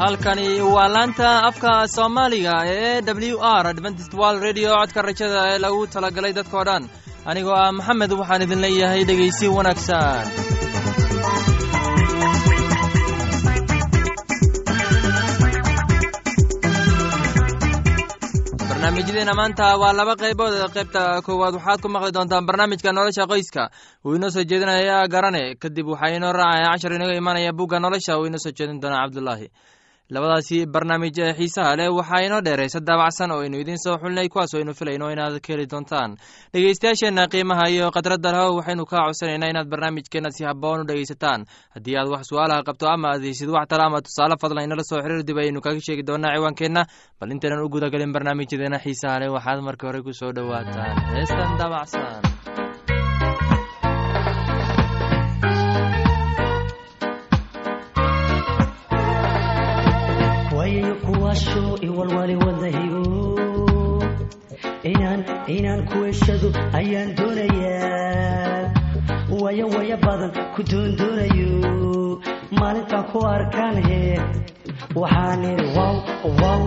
halkani waa laanta afka soomaaliga ee w r adventist wall radio. Codka rajada ee lagu talagalay dadkao dhan. Anigoo ah maxamed waxaan idin leeyahay dhegaysi wanaagsan. Barnaamijyadeena maanta waa laba qaybood. Qaybta koowaad waxaad ku maqli doontaan barnaamijka nolosha qoyska. Uu inoo soo jeedinaya garane. Kadib waxaa inoo raacaya cashar inaga imanaya bugga nolosha. Uu inoo soo jeedin doonaa cabdulaahi labadaasi barnaamij ee xiisaha leh waxaa inoo dheeraysa daabacsan oo aynu idiin soo xulinay kuwaas oo aynu filayno inaad ka heli doontaan. Dhegeystayaasheenna qiimaha iyo khadradda leho waxaynu kaa codsanaynaa inaad barnaamijkeenna si haboon u dhegeysataan haddii aad wax su'aalaha qabto ama aad heysid wax tala ama tusaale fadlan inala soo xiriir dib aynu kaga sheegi doonaa ciwaankeenna. Bal intaynan u gudagelin barnaamijyadeena xiisaha leh waxaad marka hore ku soo dhowaataan heestan daabacsan inaan ku heshado ayaan doonayaa. Waya waya badan ku doondoonayo maalintaan ku arkaan he waxaan idhi wow wow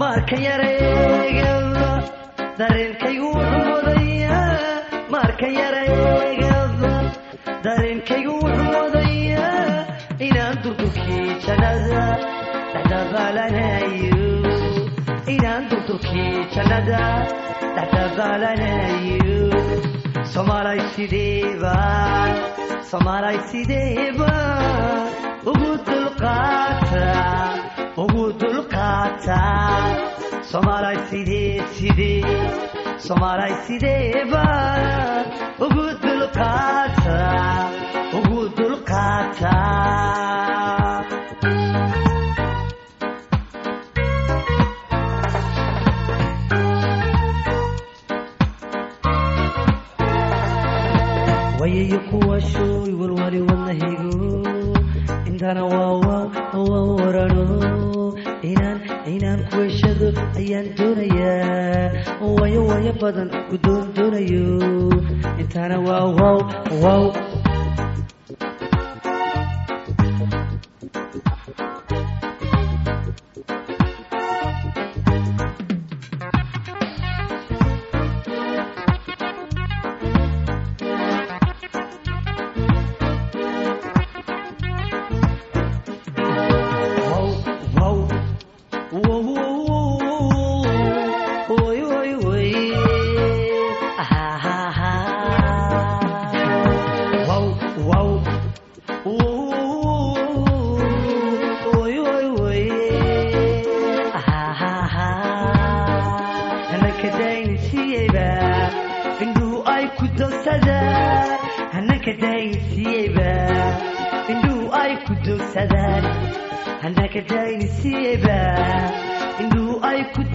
marka yareegaba dareenkaygu wuxuu modayaa marka yareegaba dareenkaygu wuxuu modayaa inaan durdurkii jannada dhexdabaalanayo inaan durdurkii jannada dhexdabaalanayo soomaalay sideebaan soomaalay sideebaan ugu dulqaata ugu dulqaata soomaalay sidee sidee soomaalay sideebaan ugu dulqaata ugu dulqaata wayayo kuwaashooy walwali wadnahigo intana waa warano inaan ku heshado ayaan doonayaa wayo wayo badan ku doondoonayo intana waa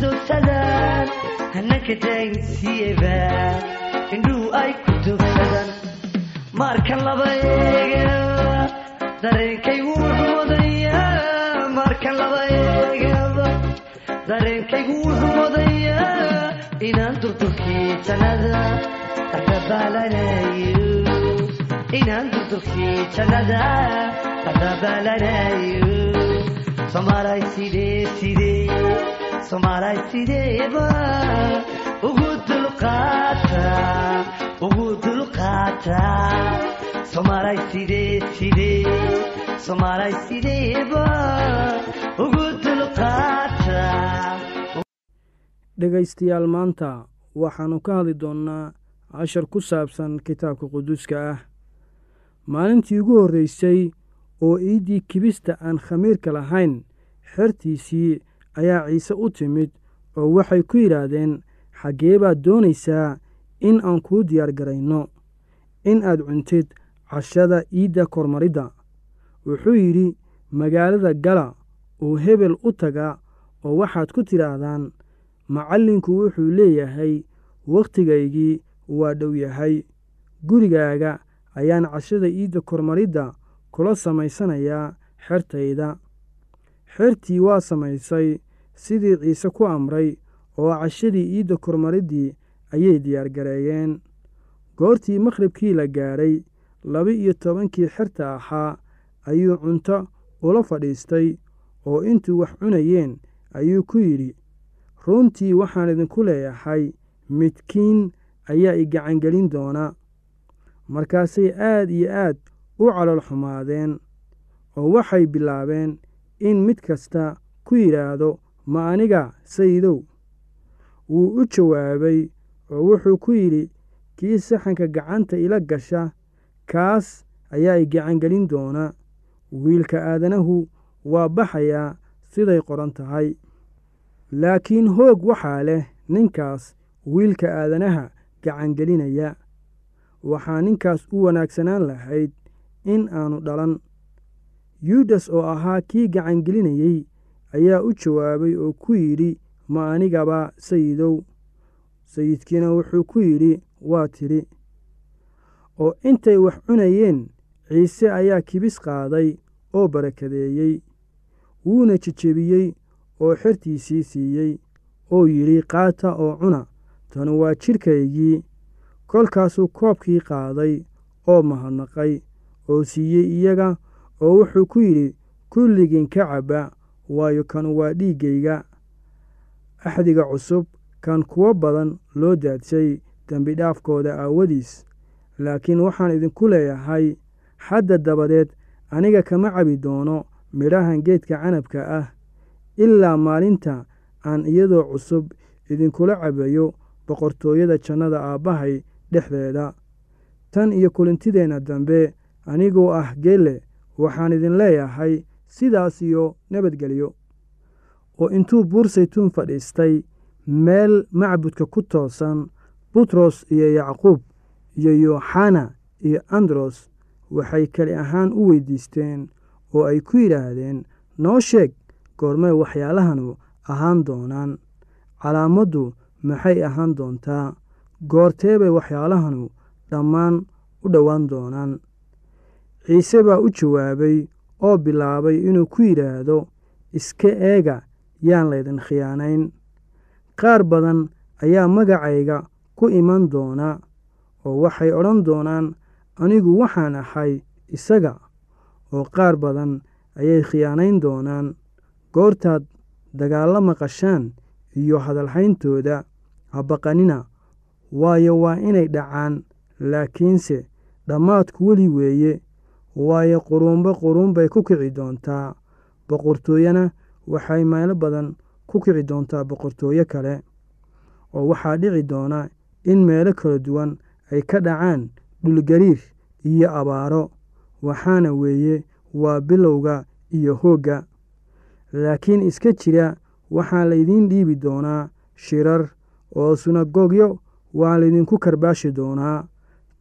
wow wow marka laba eegaba dareenkaygu wuxuu modayaa marka laba eegaba dareenkaygu wuxuu modayaa inaan durdurkii jannada dhexdabaalanayo inaan durdurkii jannada dhexdabaalanayo soomaalay sidee sidee dhegaystayaal maanta waxaannu ka hadli doonnaa cashar ku saabsan kitaabka quduuska ah. Maalintii ugu horraysay oo iiddii kibista aan khamiirka lahayn xertiisii ayaa ciise u timid oo waxay ku yidhaahdeen xaggee baad doonaysaa in aan kuu diyaar garayno in aad cuntid cashada iidda kormaridda. Wuxuu yidhi magaalada gala oo hebel u taga oo waxaad ku tidhaahdaan macallinku wuxuu leeyahay wakhtigaygii waa dhow yahay. Gurigaaga ayaan cashada iidda kormaridda kula samaysanayaa xertayda. Xertii waa samaysay sidii ciise ku amray oo cashadii iidda kormariddii ayay diyaargareeyeen goortii makhribkii la gaadhay laba-iyo tobankii xerta ahaa ayuu cunto ula fadhiistay oo intuu wax cunayeen ayuu ku yidhi runtii waxaan idinku leeyahay midkiin ayaa i gacangelin doona. Markaasay aad iyo aad u calool xumaadeen oo waxay bilaabeen in mid kasta ku yidhaahdo ma aniga sayidow wuu u jawaabay oo wuxuu ku yidhi kii saxanka gacanta ila gasha kaas ayaa i gacangelin doona. Wiilka aadanahu waa baxayaa siday qoran tahay. Laakiin hoog waxaa leh ninkaas wiilka aadanaha gacangelinaya. Waxaa ninkaas u wanaagsanaan lahayd in aanu dhalan yuudas oo ahaa kii gacangelinayey ayaa u jawaabay oo ku yidhi ma anigaba sayidow. Sayidkiina wuxuu ku yidhi waa tidhi. Oo intay wax cunayeen ciise ayaa kibis qaaday oo barakadeeyey wuuna jejebiyey oo xertiisii siiyey oo yidhi qaata oo cuna tanu waa jidhkaygii kolkaasuu koobkii qaaday oo mahadnaqay oo siiyey iyaga oo wuxuu ku yidhi kulligiin ka cabba waayo kanu waa dhiiggayga axdiga cusub kan kuwo badan loo daadshay dembidhaafkooda aawadiis. Laakiin waxaan idinku leeyahay hadda dabadeed aniga kama cabi doono midhahan geedka canabka ah. Ilaa maalinta aan iyadoo cusub idinkula cabayo boqortooyada jannada aabbahay dhexdeeda. Tan iyo kulintideenna dambe anigoo ah geelle waxaan idin leeyahay sidaas iyo nabadgelyo oo intuu buur saytuun fadhiistay meel macbudka ku toosan butros iyo yacquub iyo yooxana iyo andros waxay keli ahaan u weydiisteen oo ay ku yidhaahdeen noo sheeg goormay waxyaalahanu ahaan doonaan. Calaamaddu maxay ahaan doontaa? Goortee bay waxyaalahanu dhammaan u dhowaan doonaan. Ciise baa u jawaabay oo bilaabay inuu ku yidhaahdo iska eega yaan laydin khiyaanayn. Qaar badan ayaa magacayga ku iman doona oo waxay odhan doonaan anigu waxaan ahay isaga. Oo qaar badan ayay khiyaanayn doonaan goortaad dagaallo maqashaan iyo hadalhayntooda habaqanina waayo waa inay dhacaan laakiinse dhammaadku weli weeye waayo quruunba quruun bay ku kici doontaa. Boqortooyana waxay meelo badan ku kici doontaa boqortooyo kale oo waxaa dhici doona in meelo kala duwan ay ka dhacaan dhulgariir iyo abaaro. Waxaana weeye waa bilowga iyo hoogga. Laakiin iska jira waxaa laydiin dhiibi doonaa shirar oo sunagogyo waa laydinku karbaashi doonaa.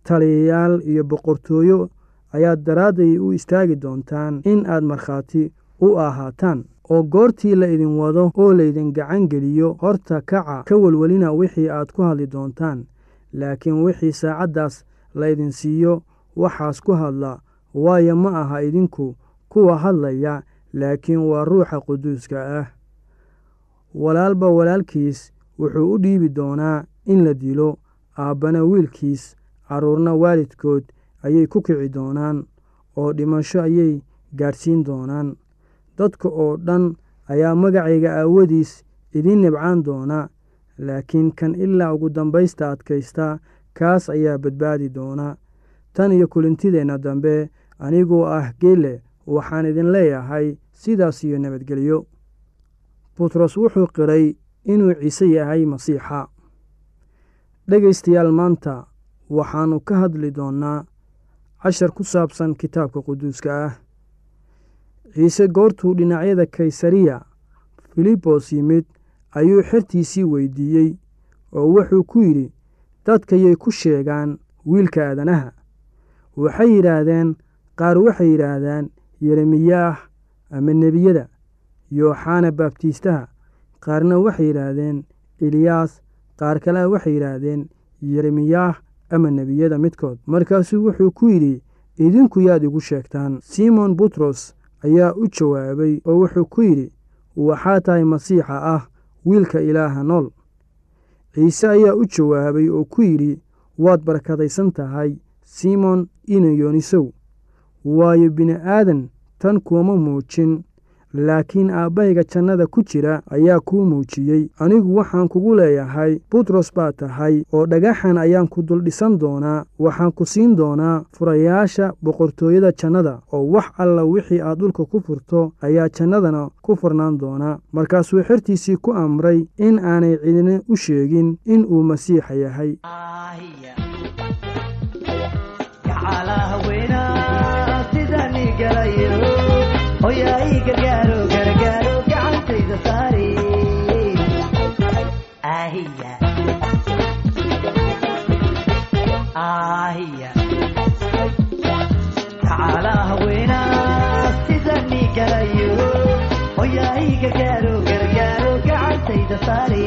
Taliyayaal iyo boqortooyo ayaad daraadday u istaagi doontaan in aad markhaati u ahaataan oo goortii la idin wado oo laydin gacan geliyo. Horta kaca ka welwelina wixii aad ku hadli doontaan laakiin wixii saacaddaas laydin siiyo waxaas ku hadla waayo ma aha idinku kuwa hadlaya laakiin waa ruuxa quduuska ah. Walaalba walaalkiis wuxuu u dhiibi doonaa in la dilo aabbana wiilkiis carruurna waalidkood ayay ku kici doonaan oo dhimasho ayay gaadhsiin doonaan. Dadka oo dhan ayaa magacayga aawadiis idiin nibcaan doona laakiin kan ilaa ugu dambaysta adkaysta kaas ayaa badbaadi doona. Tan iyo kulintideenna dambe anigoo ah geelle waxaan idin leeyahay sidaas iyo nabadgelyo. Butros wuxuu qiray inuu ciise yahay masiixa. Dhegaystayaal maanta waxaannu ka hadli doonnaa cashar ku saabsan kitaabka quduuska ah. Ciise goortuu dhinacyada kaysariya filibos yimid ayuu xertiisii weydiiyey oo wuxuu ku yidhi dadkayay ku sheegaan wiilka aadanaha. Waxay yidhaahdeen qaar waxay yidhaahdaan yeremiyaah ama nebiyada yooxana baabtiistaha. Qaarna waxay yidhaahdeen eliyaas. Qaar kalea waxay yidhaahdeen yeremiyaah ama nebiyada midkood. Markaasuu wuxuu ku yidhi idinku yaad igu sheegtaan. Simon butros ayaa u jawaabay oo wuxuu ku yidhi waxaa tahay masiixa ah wiilka ilaaha nool. Ciise ayaa u jawaabay oo ku yidhi waad barakadaysan tahay simon inayoonisow waayo bini'aadan tan kuuma muujin laakiin aabbahayga jannada ku jira ayaa kuu muujiyey anigu waxaan kugu leeyahay butros baa tahay oo dhagaxan ayaan ku dul dhisan doonaa waxaan ku siin doonaa furayaasha boqortooyada jannada oo wax alla wixii aad dhulka ku furto ayaa jannadana ku furnaan doonaa. Markaasuu xertiisii ku amray in aanay cidina u sheegin in uu masiixa yahay gargaaro gargaaro gacantayda saari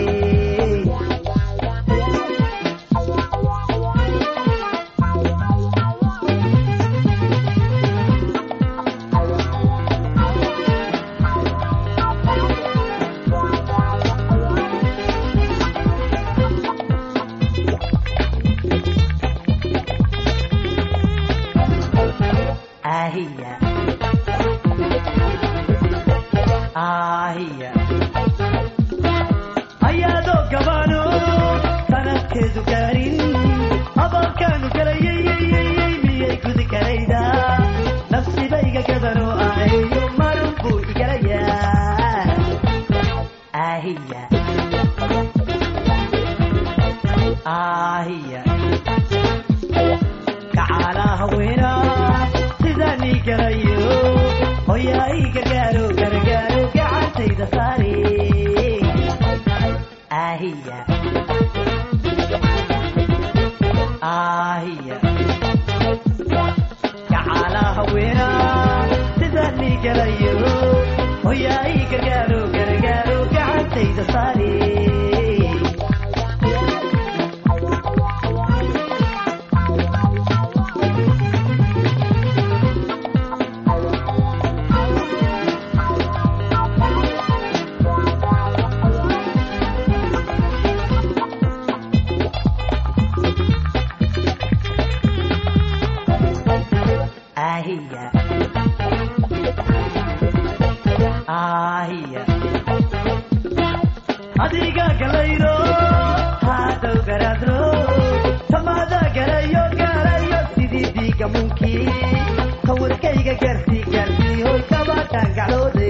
ahiya adiga galayro hadow garaadro tamaada galayo garayo sidii diiga munkii sawirkayga gaarsi gaarsi hoy kabadhaan gacloode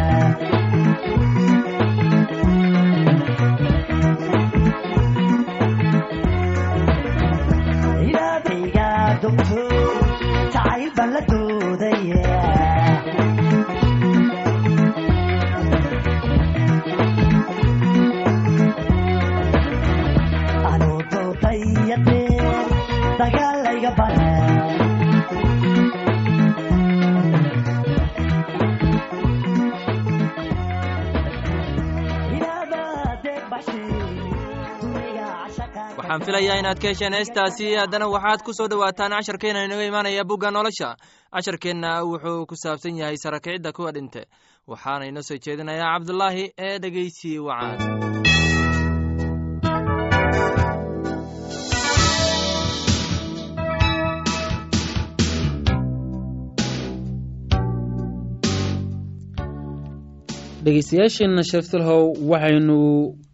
ilaadayga dogto jacayl baan la doodaya anuu doodayaqee dagaalayga bara waxaan filayaa inaad ka hesheen heestaasi. Haddana waxaad ku soo dhowaataan casharkeena inaga imaanaya bugga nolosha. Casharkeenna wuxuu ku saabsan yahay sarakicidda kuwa dhinte. Waxaana inoo soo jeedinayaa cabdulaahi ee dhegeysi wacaan dhegeystayaasheenna sheeftalhow waxaynu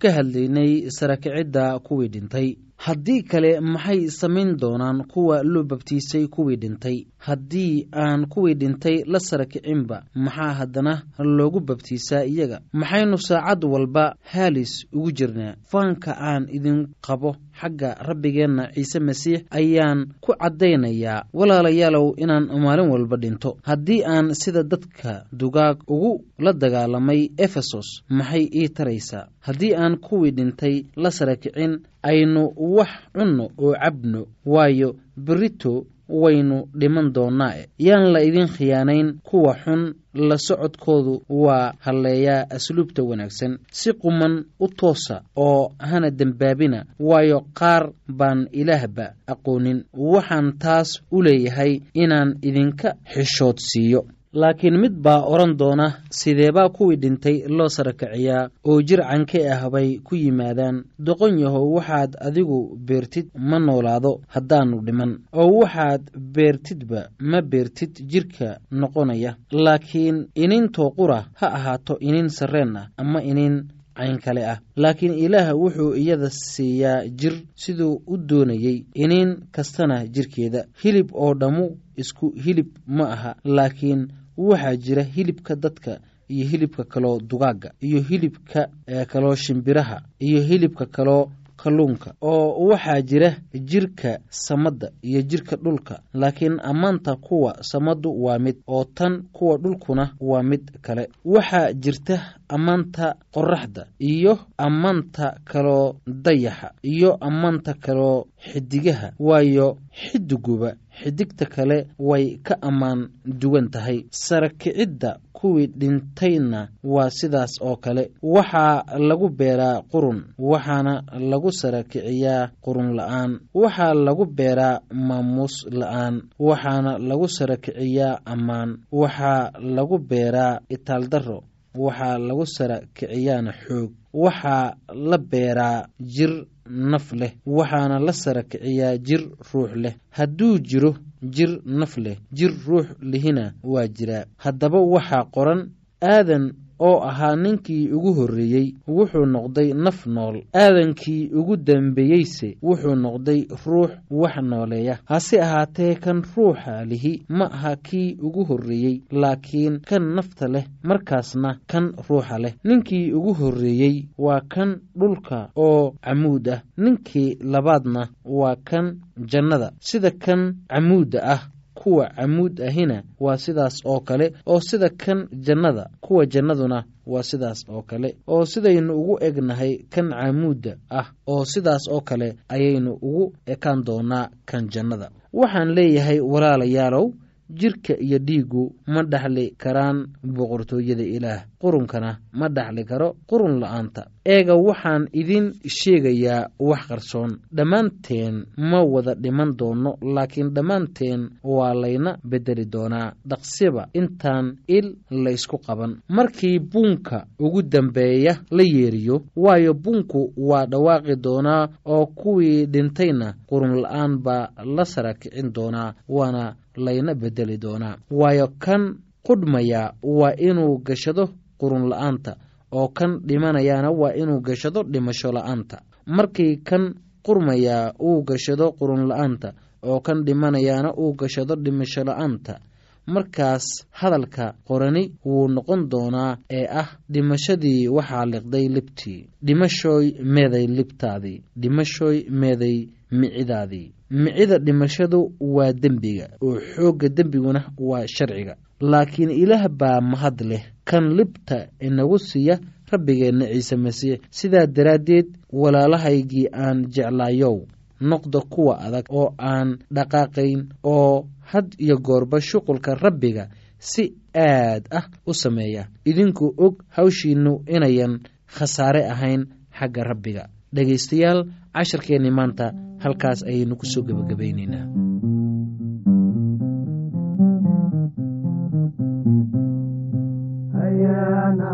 ka hadlaynay sarakicidda kuwii dhintay haddii kale maxay samayn doonaan kuwa loo babtiisay kuwii dhintay? Haddii aan kuwii dhintay la sarakicinba maxaa haddana loogu babtiisaa iyaga? Maxaynu saacad walba haalis ugu jirnaa? Faanka aan idin qabo xagga rabbigeenna ciise masiix ayaan ku caddaynayaa walaalayaalow inaan maalin walba dhinto. Haddii aan sida dadka dugaag ugu la dagaalamay efesos maxay ii taraysaa? Haddii aan kuwii dhintay la sarakicin aynu wax cunno oo cabno waayo berito waynu dhiman doonnaae yaan la idin khiyaanayn kuwa xun la socodkoodu waa halleeyaa asluubta wanaagsan. Si quman u toosa oo hana dembaabina waayo qaar baan ilaahba aqoonin. Waxaan taas u leeyahay inaan idinka xishoodsiiyo laakiin mid baa odhan doona sideebaa kuwii dhintay loo sarakiciyaa oo jir canke ah bay ku yimaadaan. Doqon yahow waxaad adigu beertid ma noolaado haddaannu dhiman oo waxaad beertidba ma beertid jidhka noqonaya. Laakiin inintoo qura ha ahaato inin sarreen ah ama inin cayn kale ah. Laakiin ilaah wuxuu iyada siiyaa jir siduu u doonayey iniin kastana jirkeeda. Hilib oo dhammu isku hilib ma aha laakiin waxaa jira hilibka dadka iyo hilibka kaloo dugaagga iyo hilibka kaloo shimbiraha iyo hilibka kaloo kalluunka oo waxaa jira jirka samadda iyo jirka dhulka. Laakiin ammaanta kuwa samaddu waa mid oo tan kuwa dhulkuna waa mid kale. Waxaa jirta ammaanta qoraxda iyo ammaanta kaloo dayaxa iyo ammaanta kaloo xidigaha waayo xidiguba xidigta kale way ka ammaan duwan tahay. Sarakicidda kuwii dhintayna waa sidaas oo kale. Waxaa lagu beeraa qurun waxaana lagu sarakiciyaa qurun la'aan. Waxaa lagu beeraa maamuus la'aan waxaana lagu sarakiciyaa ammaan. Waxaa lagu beeraa itaaldarro waxaa lagu sarakiciyaana xoog. Waxaa la beeraa jir naf leh waxaana la sarakiciyaa jir ruux leh. Hadduu jiro jir naf leh jir ruux lihina waa jiraa. Haddaba waxaa qoran aadan oo ahaa ninkii ugu horreeyey wuxuu noqday naf nool. Aadankii ugu dambeeyeyse wuxuu noqday ruux wax nooleeya. Hase ahaatee kan ruuxa lihi ma aha kii ugu horreeyey laakiin kan nafta leh markaasna kan ruuxa leh. Ninkii ugu horreeyey waa kan dhulka oo camuud ah. Ninkii labaadna waa kan jannada. Sida kan camuudda ah kuwa camuud ahina waa sidaas oo kale oo sida kan jannada kuwa jannaduna waa sidaas oo kale oo sidaynu ugu egnahay kan camuudda ah oo sidaas oo kale ayaynu ugu ekaan doonaa kan jannada. Waxaan leeyahay walaalayaalow jirka iyo dhiiggu ma dhaxli karaan boqortooyada ilaah. Qurunkana ma dhaxli karo qurun la'aanta eega waxaan idin sheegayaa wax qarsoon. Dhammaanteen ma wada dhiman doono laakiin dhammaanteen waa layna bedeli doonaa. Dhaqsiba intaan il laysku qaban. Markii buunka ugu dambeeya la yeeriyo waayo buunku waa dhawaaqi doonaa oo kuwii dhintayna qurun la'aan baa la sara kicin doonaa waana layna bedeli doonaa. Waayo kan qudhmaya waa inuu gashado qurun la'aanta oo kan dhimanayaana waa inuu gashado dhimasho la'aanta. Markii kan qurmayaa uu gashado qurun la'aanta oo kan dhimanayaana uu gashado dhimasho la'aanta markaas hadalka qorani wuu noqon doonaa ee ah dhimashadii waxaa liqday libtii dhimashooy meeday libtaadii dhimashooy meeday micidaadii micida dhimashadu waa dembiga oo xoogga dembiguna waa sharciga laakiin ilaah baa mahad leh kan libta inagu siiya rabbigeenna ciise masiix. Sidaa daraaddeed walaalahaygii aan jeclaayow noqda kuwa adag oo aan dhaqaaqayn oo had iyo goorba shuqulka rabbiga si aad ah u sameeya. Idinku og hawshiinnu inayan khasaare ahayn xagga rabbiga. Dhegaystayaal casharkeenni maanta halkaas ayaynu ku soo gebagabaynaynaa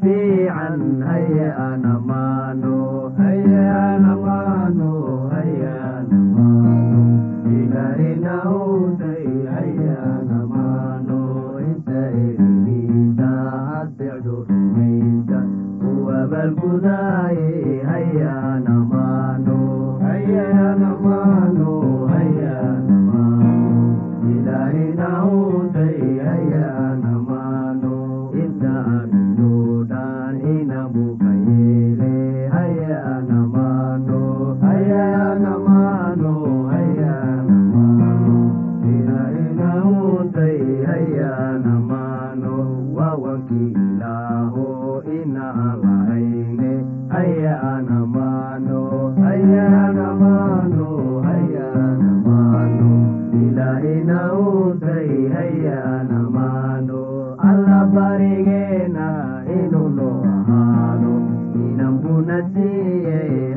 fiican hay ana barigena inuu noo ahaado inanbuna siiyey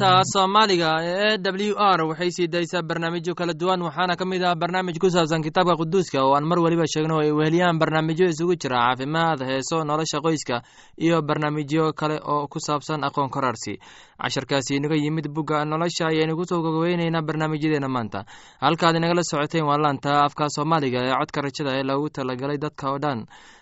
laanta soomaaliga ee w r waxay sii daysaa barnaamijyo kala duwan waxaana ka mid ah barnaamij ku saabsan kitaabka quduuska oo aan mar weliba sheegno ay weheliyaan barnaamijyo isugu jira caafimaad heeso nolosha qoyska iyo barnaamijyo kale oo ku saabsan aqoon korarsi. Casharkaasi inaga yimid bugga nolosha ayaynu ku soo gogoweyneynaa barnaamijyadeena maanta. Halkaad inagala socoteen waa laanta afka soomaaliga ee codka rajada ee loogu talagalay dadka oo dhan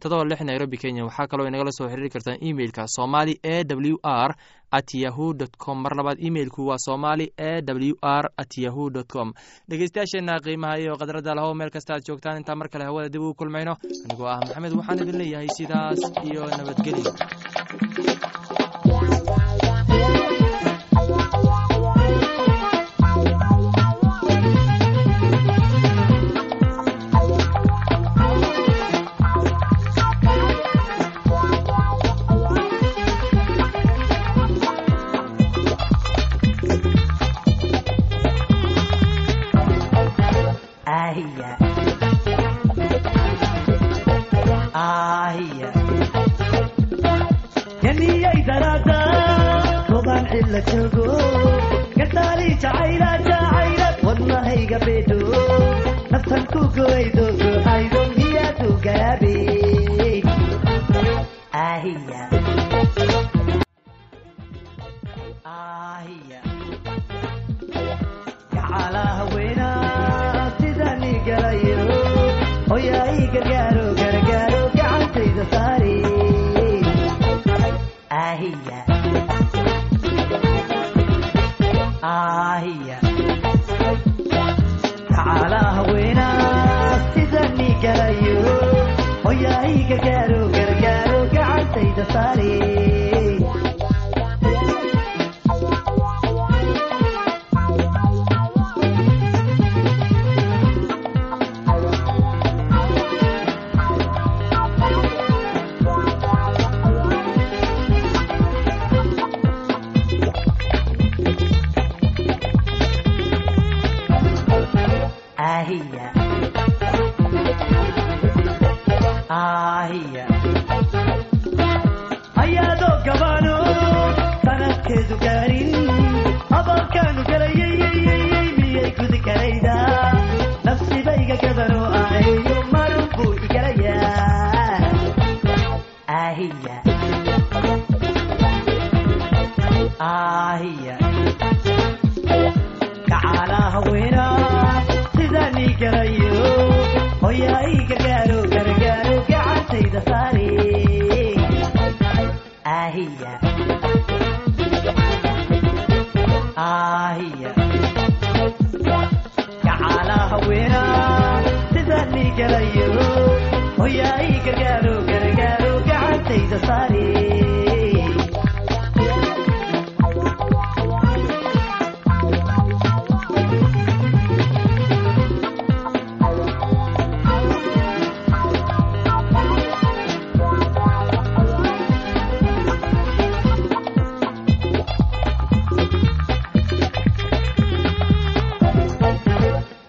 todoba lix nairobi kenya. Waxaa kaloo inagala soo xiriiri kartaan emeilka somali e w r at yahu dt com. Mar labaad emeilku waa somali e w r at yahu dt com. Dhegeystayaasheena qiimaha iyo khadradda lahow meel kasta aad joogtaan. Intaa mar kale hawada dib ugu kulmayno anigoo ah maxamed waxaan idin leeyahay sidaas iyo nabadgelyo ahiya gacala haweena sidani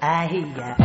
gacantayda